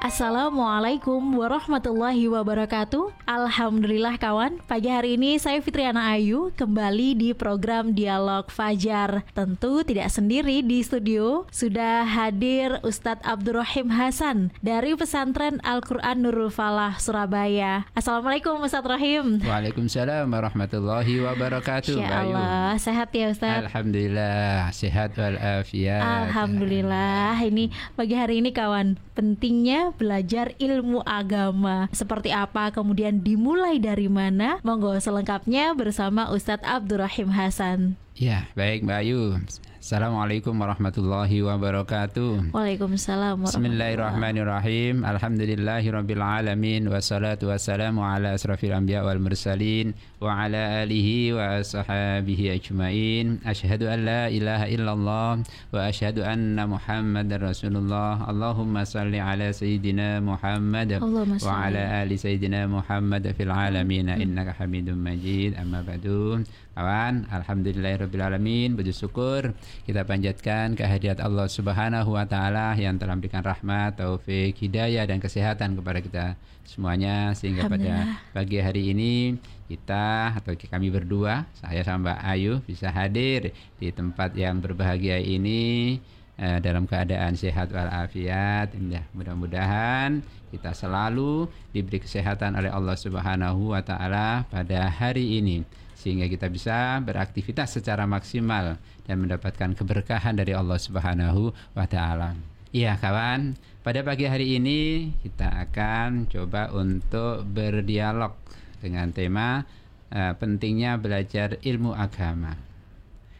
Assalamualaikum warahmatullahi wabarakatuh. Alhamdulillah kawan. Pagi hari ini saya Fitriana Ayu Kembali di program Dialog Fajar. Tentu tidak sendiri di studio Sudah hadir Ustadz Abdurrahim Hasan Dari pesantren Al-Quran Nurul Falah Surabaya. Assalamualaikum Ustadz Rahim. Waalaikumsalam warahmatullahi wabarakatuh. Ya Allah. Sehat ya Ustadz? Alhamdulillah. Sehat walafiat. Alhamdulillah. Ini pagi hari ini kawan Pentingnya belajar ilmu agama. Seperti apa, kemudian dimulai dari mana? Monggo selengkapnya bersama Ustadz Abdurrahim Hasan. Ya, baik Mbak Ayu. Assalamualaikum warahmatullahi wabarakatuh. Waalaikumsalam Bismillahirrahmanirrahim. Alhamdulillahirabbil alamin wassalatu wassalamu ala asrafil anbiya wal mursalin wa ala alihi wa ashabihi ajmain. Asyhadu an la ilaha illallah wa asyhadu anna Muhammadar Rasulullah. Allahumma salli ala sayyidina Muhammad wa ala ali sayyidina Muhammad fil alamin innaka Hamidum Majid. Amma ba'du. Kawan, alhamdulillahirabbil alamin. Bersyukur kita panjatkan kehadirat Allah Subhanahu wa taala yang telah memberikan rahmat, taufik, hidayah dan kesehatan kepada kita semuanya. Sehingga pada pagi hari ini kita atau kami berdua, saya sama Mbak Ayu bisa hadir di tempat yang berbahagia ini eh, dalam keadaan sehat walafiat. Ya, mudah-mudahan kita selalu diberi kesehatan oleh Allah Subhanahu wa taala pada hari ini sehingga kita bisa beraktivitas secara maksimal dan mendapatkan keberkahan dari Allah Subhanahu wa taala. Iya, kawan. Pada pagi hari ini kita akan coba untuk berdialog dengan tema uh, pentingnya belajar ilmu agama.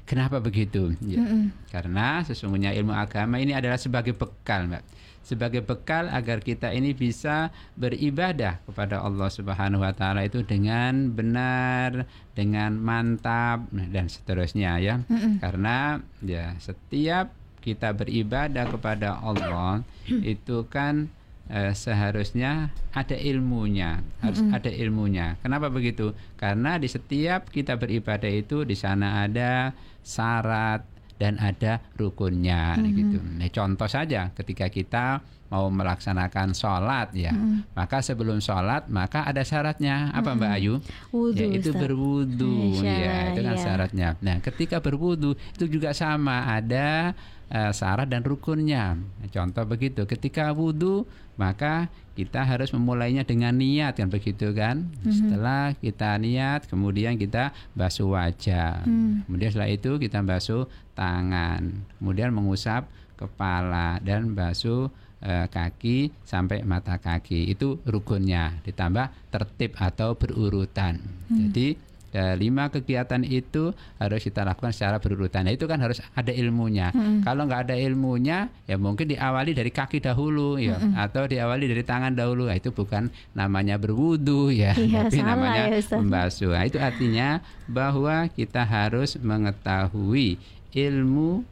Kenapa begitu? Ya, mm -mm. Karena sesungguhnya ilmu agama ini adalah sebagai bekal, Mbak sebagai bekal agar kita ini bisa beribadah kepada Allah Subhanahu wa taala itu dengan benar, dengan mantap dan seterusnya ya. Mm -mm. Karena ya setiap kita beribadah kepada Allah itu kan eh, seharusnya ada ilmunya, harus mm -hmm. ada ilmunya. Kenapa begitu? Karena di setiap kita beribadah itu di sana ada syarat, dan ada rukunnya mm-hmm. gitu. Nah, contoh saja ketika kita mau melaksanakan sholat ya, mm-hmm. maka sebelum sholat maka ada syaratnya apa Mbak Ayu? Wudu, ya itu berwudu ya itu kan ya. syaratnya. Nah ketika berwudu itu juga sama ada uh, syarat dan rukunnya. Contoh begitu ketika wudu maka kita harus memulainya dengan niat kan begitu kan mm-hmm. setelah kita niat kemudian kita basuh wajah mm. kemudian setelah itu kita basuh tangan kemudian mengusap kepala dan basuh e, kaki sampai mata kaki itu rukunnya ditambah tertib atau berurutan mm. jadi Ya, lima kegiatan itu harus kita lakukan secara berurutan. Nah, itu kan harus ada ilmunya. Hmm. Kalau nggak ada ilmunya, ya mungkin diawali dari kaki dahulu, ya, hmm. atau diawali dari tangan dahulu. Nah, itu bukan namanya berwudu, ya, iya, tapi namanya ya, membasuh. Nah, itu artinya bahwa kita harus mengetahui ilmu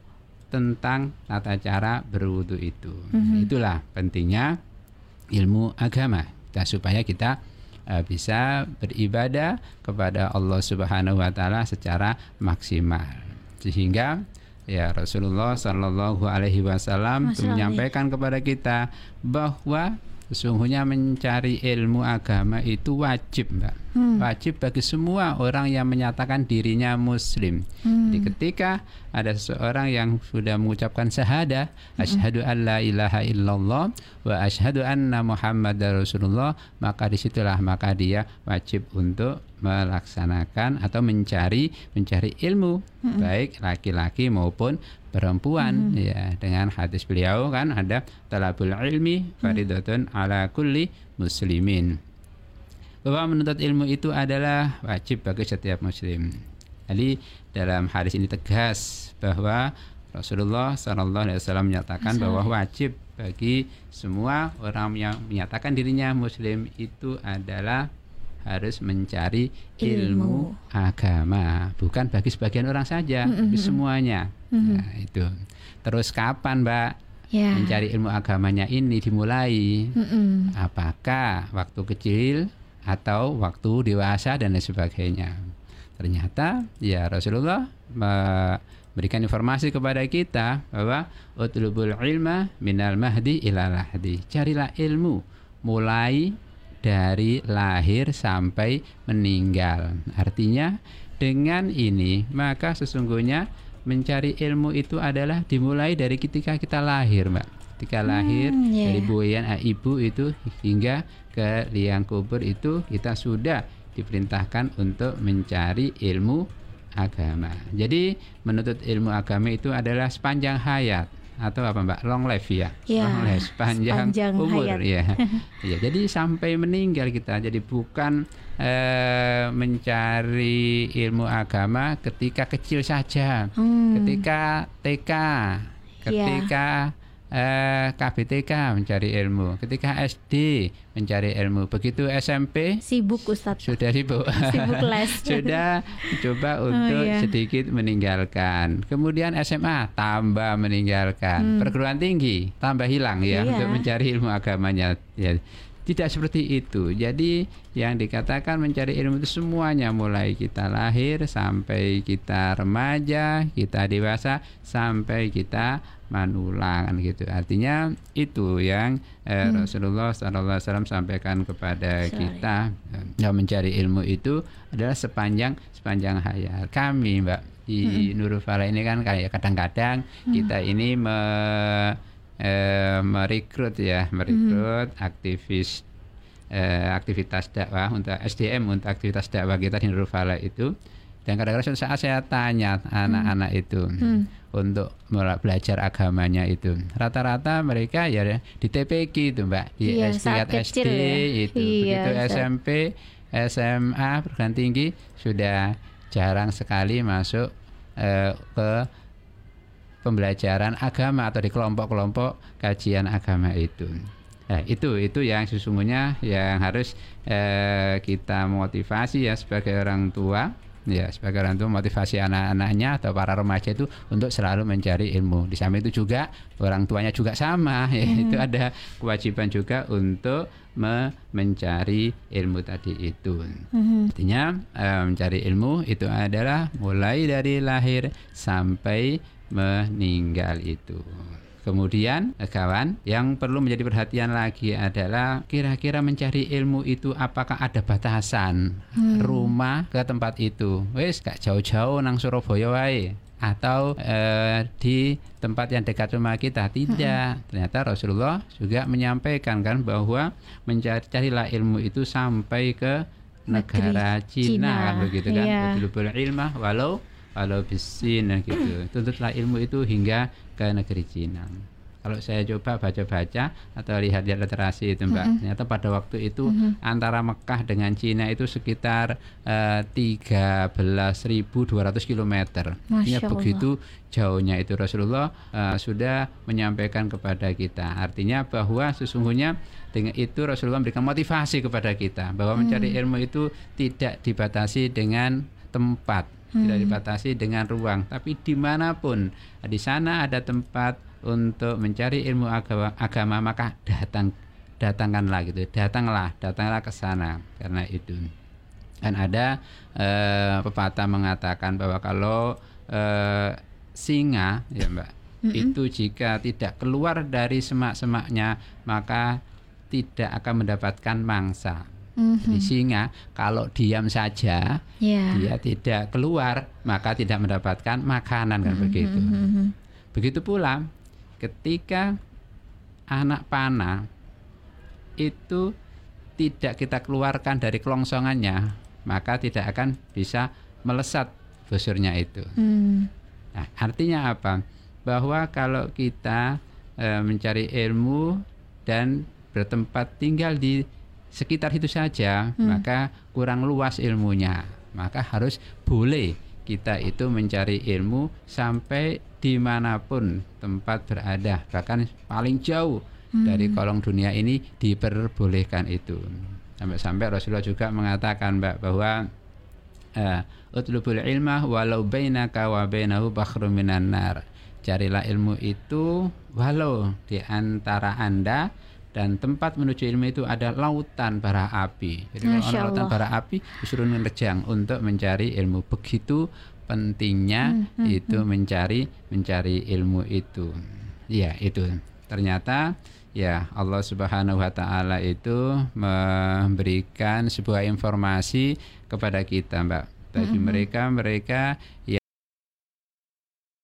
tentang tata cara berwudu itu. Hmm. Itulah pentingnya ilmu agama. Kita supaya kita uh, bisa beribadah kepada Allah Subhanahu wa taala secara maksimal. Sehingga ya Rasulullah Shallallahu alaihi wasallam menyampaikan kepada kita bahwa sesungguhnya mencari ilmu agama itu wajib, Mbak. Hmm. Wajib bagi semua orang yang menyatakan dirinya muslim. Hmm. Jadi ketika ada seseorang yang sudah mengucapkan syahadah, hmm. asyhadu an la ilaha illallah wa asyhadu anna muhammadar rasulullah, maka di situlah maka dia wajib untuk melaksanakan atau mencari mencari ilmu hmm. baik laki-laki maupun perempuan hmm. ya dengan hadis beliau kan ada talabul ilmi faridatun hmm. ala kulli muslimin bahwa menuntut ilmu itu adalah wajib bagi setiap muslim. Jadi dalam hadis ini tegas bahwa Rasulullah Shallallahu Alaihi Wasallam menyatakan bahwa wajib bagi semua orang yang menyatakan dirinya muslim itu adalah harus mencari ilmu, ilmu agama, bukan bagi sebagian orang saja, mm -hmm. bagi semuanya. Mm -hmm. Nah, itu. Terus kapan, Mbak? Yeah. Mencari ilmu agamanya ini dimulai. Mm -hmm. Apakah waktu kecil atau waktu dewasa dan lain sebagainya. Ternyata ya Rasulullah memberikan informasi kepada kita bahwa utlubul ilma minal mahdi ila lahdi. Carilah ilmu mulai dari lahir sampai meninggal. Artinya dengan ini maka sesungguhnya mencari ilmu itu adalah dimulai dari ketika kita lahir, Mbak. Ketika lahir hmm, yeah. dari buayan ibu itu hingga ke liang kubur itu kita sudah diperintahkan untuk mencari ilmu agama. Jadi menuntut ilmu agama itu adalah sepanjang hayat atau apa Mbak long life ya, ya long life sepanjang, sepanjang umur hayat. ya. ya. Jadi sampai meninggal kita. Jadi bukan eh, mencari ilmu agama ketika kecil saja, hmm. ketika TK, ketika ya eh, KBTK mencari ilmu, ketika SD mencari ilmu, begitu SMP sibuk Ustadz. Sudah sibuk. sibuk les. sudah coba oh, untuk oh, iya. sedikit meninggalkan. Kemudian SMA tambah meninggalkan. Hmm. Perguruan tinggi tambah hilang ya iya. untuk mencari ilmu agamanya. Ya tidak seperti itu. Jadi yang dikatakan mencari ilmu itu semuanya mulai kita lahir sampai kita remaja, kita dewasa sampai kita manulang gitu. Artinya itu yang eh, hmm. Rasulullah SAW sampaikan kepada Sorry. kita yang mencari ilmu itu adalah sepanjang sepanjang hayat. Kami Mbak di hmm. Nurul Fala ini kan kayak kadang-kadang hmm. kita ini me eh, merekrut ya merekrut hmm. aktivis eh, aktivitas dakwah untuk SDM untuk aktivitas dakwah kita di Nurul Fala itu dan kadang-kadang saat saya tanya anak-anak hmm. itu hmm. Untuk belajar agamanya itu rata-rata mereka ya di TPK itu mbak di iya, SD SD ya. itu iya, begitu saat. SMP SMA perguruan tinggi sudah jarang sekali masuk eh, ke pembelajaran agama atau di kelompok-kelompok kajian agama itu. Nah, itu itu yang sesungguhnya yang harus eh, kita motivasi ya sebagai orang tua ya sebagai orang tua motivasi anak-anaknya atau para remaja itu untuk selalu mencari ilmu. Di samping itu juga orang tuanya juga sama ya hmm. itu ada kewajiban juga untuk me mencari ilmu tadi itu. Hmm. Artinya eh, mencari ilmu itu adalah mulai dari lahir sampai meninggal itu. Kemudian eh, kawan yang perlu menjadi perhatian lagi adalah kira-kira mencari ilmu itu apakah ada batasan hmm. rumah ke tempat itu. Wes gak jauh-jauh nang Surabaya wae atau eh, di tempat yang dekat rumah kita tidak hmm. ternyata Rasulullah juga menyampaikan kan bahwa mencari carilah ilmu itu sampai ke negara Cina, Cina kan begitu kan yeah. ilmah walau kalau bisin gitu tuntutlah ilmu itu hingga ke negeri Cina kalau saya coba baca-baca atau lihat-lihat literasi itu mbak mm -hmm. ternyata pada waktu itu mm -hmm. antara Mekah dengan Cina itu sekitar uh, 13.200 km Artinya begitu jauhnya itu Rasulullah uh, sudah menyampaikan kepada kita artinya bahwa sesungguhnya dengan itu Rasulullah memberikan motivasi kepada kita bahwa mm. mencari ilmu itu tidak dibatasi dengan tempat hmm. tidak dibatasi dengan ruang tapi di mana pun di sana ada tempat untuk mencari ilmu agama, agama maka datang datangkanlah gitu datanglah datanglah ke sana karena itu dan ada eh, pepatah mengatakan bahwa kalau eh, singa ya mbak mm -hmm. itu jika tidak keluar dari semak-semaknya maka tidak akan mendapatkan mangsa Mm-hmm. Jadi singa kalau diam saja yeah. dia tidak keluar maka tidak mendapatkan makanan kan mm-hmm. begitu. Mm-hmm. Begitu pula ketika anak panah itu tidak kita keluarkan dari kelongsongannya maka tidak akan bisa melesat busurnya itu. Mm. Nah, artinya apa? Bahwa kalau kita e, mencari ilmu dan bertempat tinggal di sekitar itu saja, hmm. maka kurang luas ilmunya. Maka harus boleh kita itu mencari ilmu sampai di mana pun tempat berada, bahkan paling jauh hmm. dari kolong dunia ini diperbolehkan itu. Sampai-sampai Rasulullah juga mengatakan Mbak bahwa uh, utlubul ilmah walau bainaka wa bainahu minan nar. Carilah ilmu itu walau di antara Anda dan tempat menuju ilmu itu ada lautan bara api. Jadi kalau ada lautan bara api disuruh nerjang untuk mencari ilmu. Begitu pentingnya hmm, hmm, itu hmm. mencari mencari ilmu itu. Ya, itu. Ternyata ya Allah Subhanahu wa taala itu memberikan sebuah informasi kepada kita, Mbak. Bagi mereka-mereka yang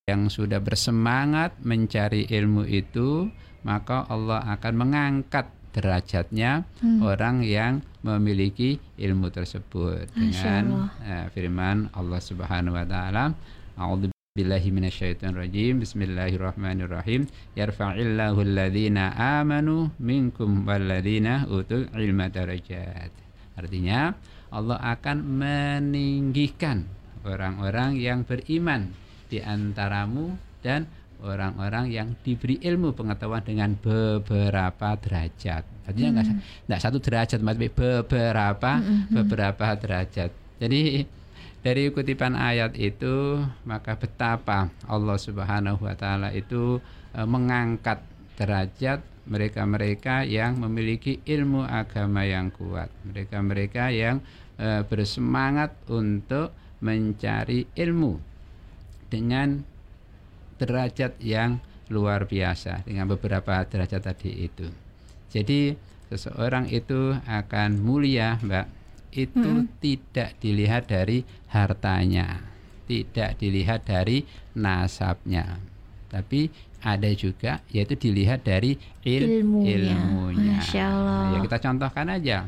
yang sudah bersemangat mencari ilmu itu, maka Allah akan mengangkat derajatnya hmm. orang yang memiliki ilmu tersebut dengan uh, firman Allah Subhanahu wa taala Billahi minasyaitonir Bismillahirrahmanirrahim. Yarfa'illahu alladhina amanu minkum walladhina utul ilma darajat. Artinya Allah akan meninggikan orang-orang yang beriman di antaramu dan orang-orang yang diberi ilmu pengetahuan dengan beberapa derajat. Artinya enggak hmm. enggak satu derajat, tapi beberapa hmm, hmm, hmm. beberapa derajat. Jadi dari kutipan ayat itu maka betapa Allah Subhanahu wa taala itu e, mengangkat derajat mereka-mereka yang memiliki ilmu agama yang kuat. Mereka-mereka yang e, bersemangat untuk mencari ilmu dengan derajat yang luar biasa dengan beberapa derajat tadi itu. Jadi seseorang itu akan mulia, Mbak, itu hmm. tidak dilihat dari hartanya, tidak dilihat dari nasabnya, tapi ada juga yaitu dilihat dari il ilmunya. ilmunya. Nah, ya kita contohkan aja,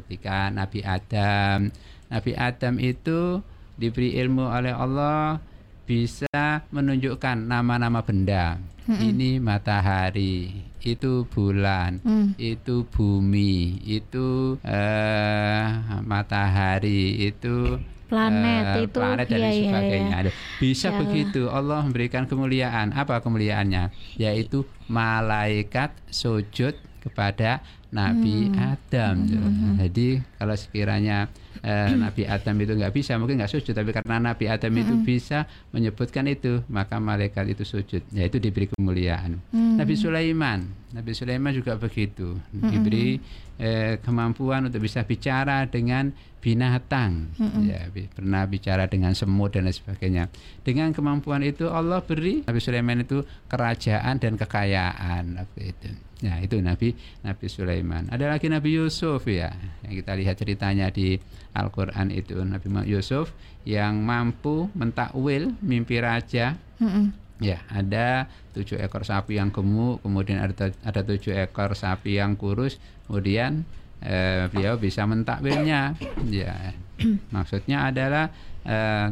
ketika Nabi Adam, Nabi Adam itu diberi ilmu oleh Allah bisa menunjukkan nama-nama benda. Hmm. Ini matahari, itu bulan, hmm. itu bumi, itu uh, matahari, itu planet uh, itu planet dan iya, iya sebagainya. Iya, iya. Bisa ya begitu Allah memberikan kemuliaan. Apa kemuliaannya? Yaitu malaikat sujud kepada Nabi hmm. Adam. Hmm. Jadi kalau sekiranya eh, Nabi Adam itu nggak bisa mungkin nggak sujud tapi karena Nabi Adam itu bisa menyebutkan itu maka malaikat itu sujud yaitu diberi kemuliaan mm. Nabi Sulaiman Nabi Sulaiman juga begitu. Diberi eh, kemampuan untuk bisa bicara dengan binatang. Ya pernah bicara dengan semut dan lain sebagainya. Dengan kemampuan itu Allah beri Nabi Sulaiman itu kerajaan dan kekayaan. Waktu itu? Ya, itu Nabi Nabi Sulaiman. Ada lagi Nabi Yusuf ya. Yang kita lihat ceritanya di Al-Qur'an itu. Nabi Yusuf yang mampu mentakwil mimpi raja. Ya, ada tujuh ekor sapi yang gemuk, kemudian ada ada tujuh ekor sapi yang kurus, kemudian eh, beliau bisa mentakwilnya. Ya, maksudnya adalah eh,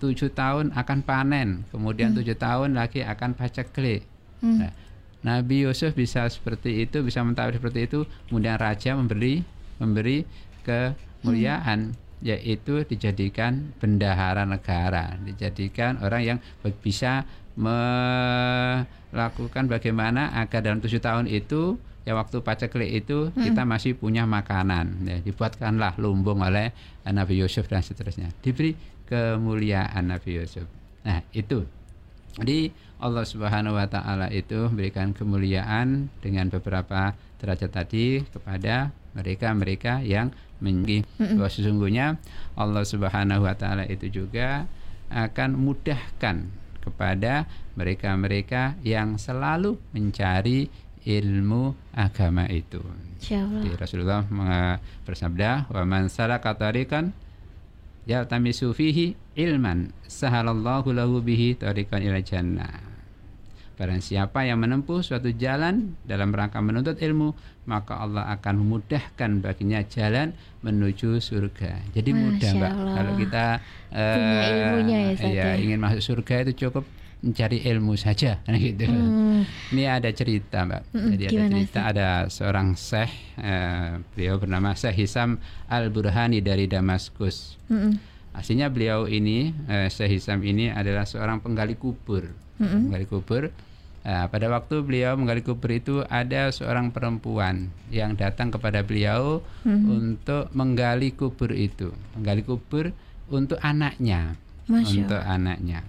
tujuh tahun akan panen, kemudian mm. tujuh tahun lagi akan paceklik. Mm. Nah, Nabi Yusuf bisa seperti itu, bisa mentakwil seperti itu, kemudian raja memberi memberi kemuliaan hmm. yaitu dijadikan bendahara negara, dijadikan orang yang bisa melakukan bagaimana agar dalam tujuh tahun itu ya waktu paceklik itu hmm. kita masih punya makanan. Ya dibuatkanlah lumbung oleh Nabi Yusuf dan seterusnya. Diberi kemuliaan Nabi Yusuf. Nah itu. Jadi Allah Subhanahu wa taala itu memberikan kemuliaan dengan beberapa derajat tadi kepada mereka-mereka yang menjadi bahwa sesungguhnya Allah Subhanahu wa taala itu juga akan mudahkan kepada mereka-mereka yang selalu mencari ilmu agama itu. Di Rasulullah bersabda, "Wa man salaka tariqan yaltamisu fihi ilman sahalallahu lahu bihi tariqan ila jannah." Barang siapa yang menempuh suatu jalan dalam rangka menuntut ilmu, maka Allah akan memudahkan baginya jalan menuju surga. Jadi Masya mudah, Mbak. Allah. Kalau kita uh, ilmunya ya, ya, ya ingin masuk surga itu cukup mencari ilmu saja gitu. Hmm. Ini ada cerita, Mbak. Hmm, Jadi ada cerita sih? ada seorang syekh uh, beliau bernama Syekh Hisam Al-Burhani dari Damaskus. Hmm. Aslinya beliau ini uh, Syekh Hisam ini adalah seorang penggali kubur. Hmm. Penggali kubur Nah, pada waktu beliau menggali kubur itu ada seorang perempuan yang datang kepada beliau hmm. untuk menggali kubur itu, menggali kubur untuk anaknya, Masya. untuk anaknya.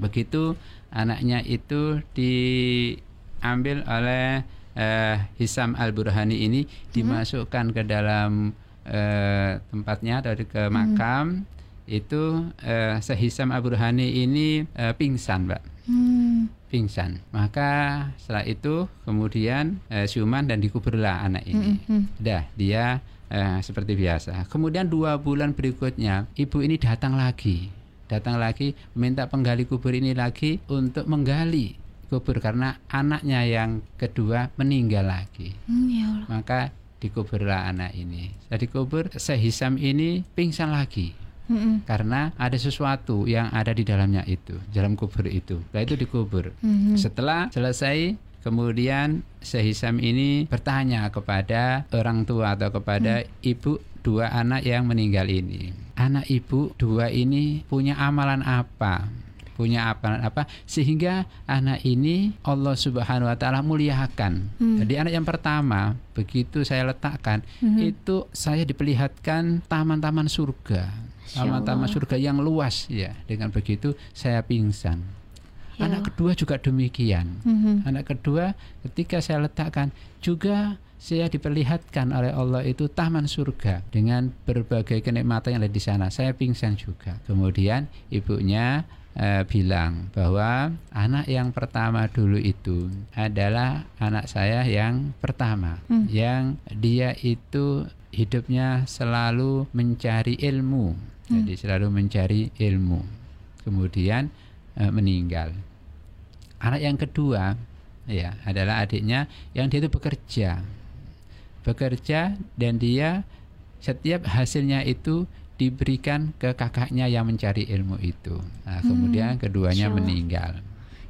Begitu anaknya itu diambil oleh uh, Hisam Al Burhani ini dimasukkan ke dalam uh, tempatnya dari ke makam itu uh, Sehisam Al Burhani ini uh, pingsan, Mbak. Hmm. Pingsan. Maka setelah itu kemudian uh, siuman dan dikuburlah anak ini. Hmm, hmm. Dah dia uh, seperti biasa. Kemudian dua bulan berikutnya ibu ini datang lagi, datang lagi minta penggali kubur ini lagi untuk menggali kubur karena anaknya yang kedua meninggal lagi. Hmm, ya Allah. Maka dikuburlah anak ini. Setelah dikubur, Sehisam ini pingsan lagi Hmm, hmm. karena ada sesuatu yang ada di dalamnya itu, dalam kubur itu. Setelah itu dikubur. Hmm, hmm. Setelah selesai, kemudian Sehisam ini bertanya kepada orang tua atau kepada ibu dua anak yang meninggal ini. Anak ibu dua ini punya amalan apa? Punya amalan apa sehingga anak ini Allah Subhanahu wa taala muliakan. Hmm. Jadi anak yang pertama begitu saya letakkan Hmm. itu saya diperlihatkan taman-taman surga. Taman-taman surga yang luas ya. Dengan begitu saya pingsan. Ya Anak kedua juga demikian. Hmm, hmm. Anak kedua ketika saya letakkan juga saya diperlihatkan oleh Allah itu taman surga dengan berbagai kenikmatan yang ada di sana. Saya pingsan juga. Kemudian ibunya eh, bilang bahwa anak yang pertama dulu itu adalah anak saya yang pertama, Hmm. yang dia itu hidupnya selalu mencari ilmu. Jadi selalu mencari ilmu. Kemudian eh, meninggal. Anak yang kedua ya adalah adiknya yang dia itu bekerja. Bekerja dan dia setiap hasilnya itu diberikan ke kakaknya yang mencari ilmu itu. Nah, Hmm, kemudian keduanya Masya Allah. meninggal.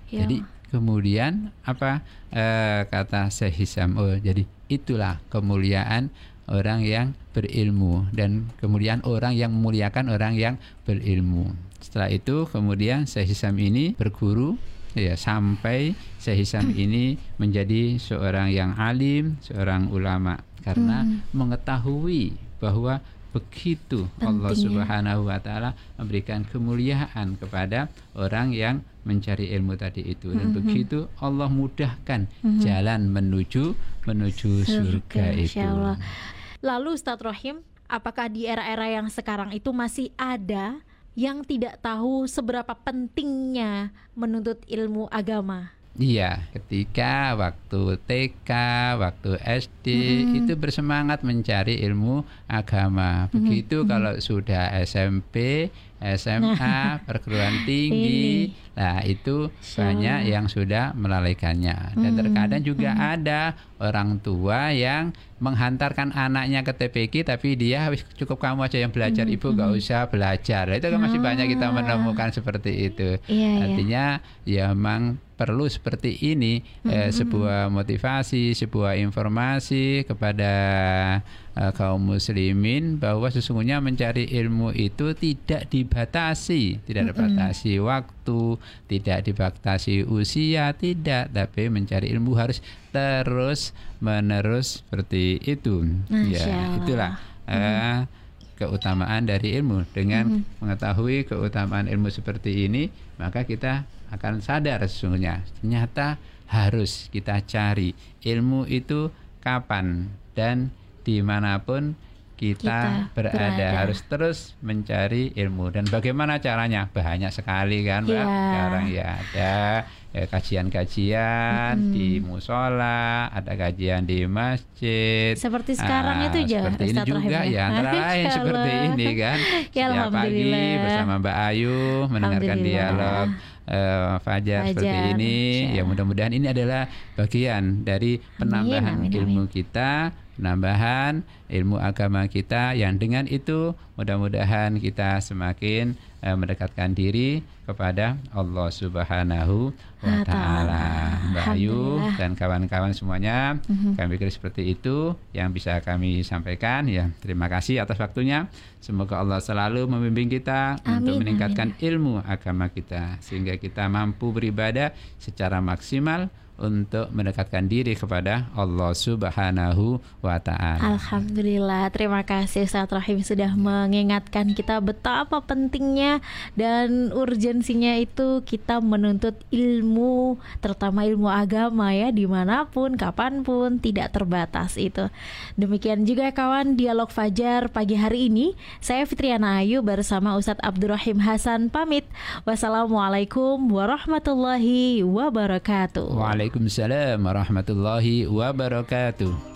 Ya Jadi kemudian apa eh, kata Syekh? Oh, jadi itulah kemuliaan orang yang berilmu dan kemudian orang yang memuliakan orang yang berilmu. Setelah itu kemudian Syekh Hisam ini berguru ya sampai Syekh Hisam ini menjadi seorang yang alim, seorang ulama karena Hmm. mengetahui bahwa begitu Allah Pentingnya. Subhanahu wa taala memberikan kemuliaan kepada orang yang mencari ilmu tadi itu dan Mhm. begitu Allah mudahkan Mhm. jalan menuju menuju surga, itu. Insya Allah. Lalu Ustadz Rohim, apakah di era-era yang sekarang itu masih ada yang tidak tahu seberapa pentingnya menuntut ilmu agama? Iya, ketika waktu TK, waktu SD Mm-mm. itu bersemangat mencari ilmu agama. Begitu Mm-mm. kalau sudah SMP, SMA, perguruan tinggi, nah itu Insya banyak yang sudah melalaikannya. Dan Mm, terkadang juga mm. ada orang tua yang menghantarkan anaknya ke TPQ tapi dia "Wis, cukup kamu aja yang belajar, Mm, ibu nggak mm. usah belajar. Itu kan masih banyak kita Ah. menemukan seperti itu. Iya, iya. Artinya ya memang perlu seperti ini eh, Mhm. sebuah motivasi, sebuah informasi kepada eh, kaum muslimin bahwa sesungguhnya mencari ilmu itu tidak dibatasi, tidak Mhm. dibatasi waktu, tidak dibatasi usia, tidak, tapi mencari ilmu harus terus menerus seperti itu. Masya ya, Allah. itulah eh, keutamaan dari ilmu dengan Mhm. mengetahui keutamaan ilmu seperti ini maka kita akan sadar sesungguhnya. Ternyata harus kita cari ilmu itu kapan dan di mana pun kita, Kita berada. berada. harus terus mencari ilmu. Dan bagaimana caranya? Banyak sekali kan mbak? Iya. sekarang ya ada ya, kajian-kajian Mm-mm. di musola ada kajian di masjid. Seperti sekarang Ah, itu aja, seperti ini juga Rahim, ya? antara lain seperti ini kan. Ya, setiap pagi bersama Mbak Ayu mendengarkan dialog eh, Fajar seperti Fajar, ini Masya. ya mudah-mudahan ini adalah bagian dari penambahan amin, amin. ilmu kita penambahan ilmu agama kita yang dengan itu mudah-mudahan kita semakin eh, mendekatkan diri kepada Allah Subhanahu wa Wa ta'ala. Mbak Ayu dan kawan-kawan semuanya Mhm. kami pikir seperti itu yang bisa kami sampaikan ya. Terima kasih atas waktunya. Semoga Allah selalu membimbing kita untuk Amin, meningkatkan ilmu agama kita sehingga kita mampu beribadah secara maksimal untuk mendekatkan diri kepada Allah Subhanahu wa taala. Alhamdulillah, terima kasih Ustaz Rahim sudah mengingatkan kita betapa pentingnya dan urgensinya itu kita menuntut ilmu, terutama ilmu agama ya, di mana pun, kapan pun, tidak terbatas itu. Demikian juga kawan dialog Fajar pagi hari ini. Saya Fitriana Ayu bersama Ustadz Abdurrahim Hasan pamit. Wassalamualaikum warahmatullahi wabarakatuh. Waalaikumsalam warahmatullahi wabarakatuh.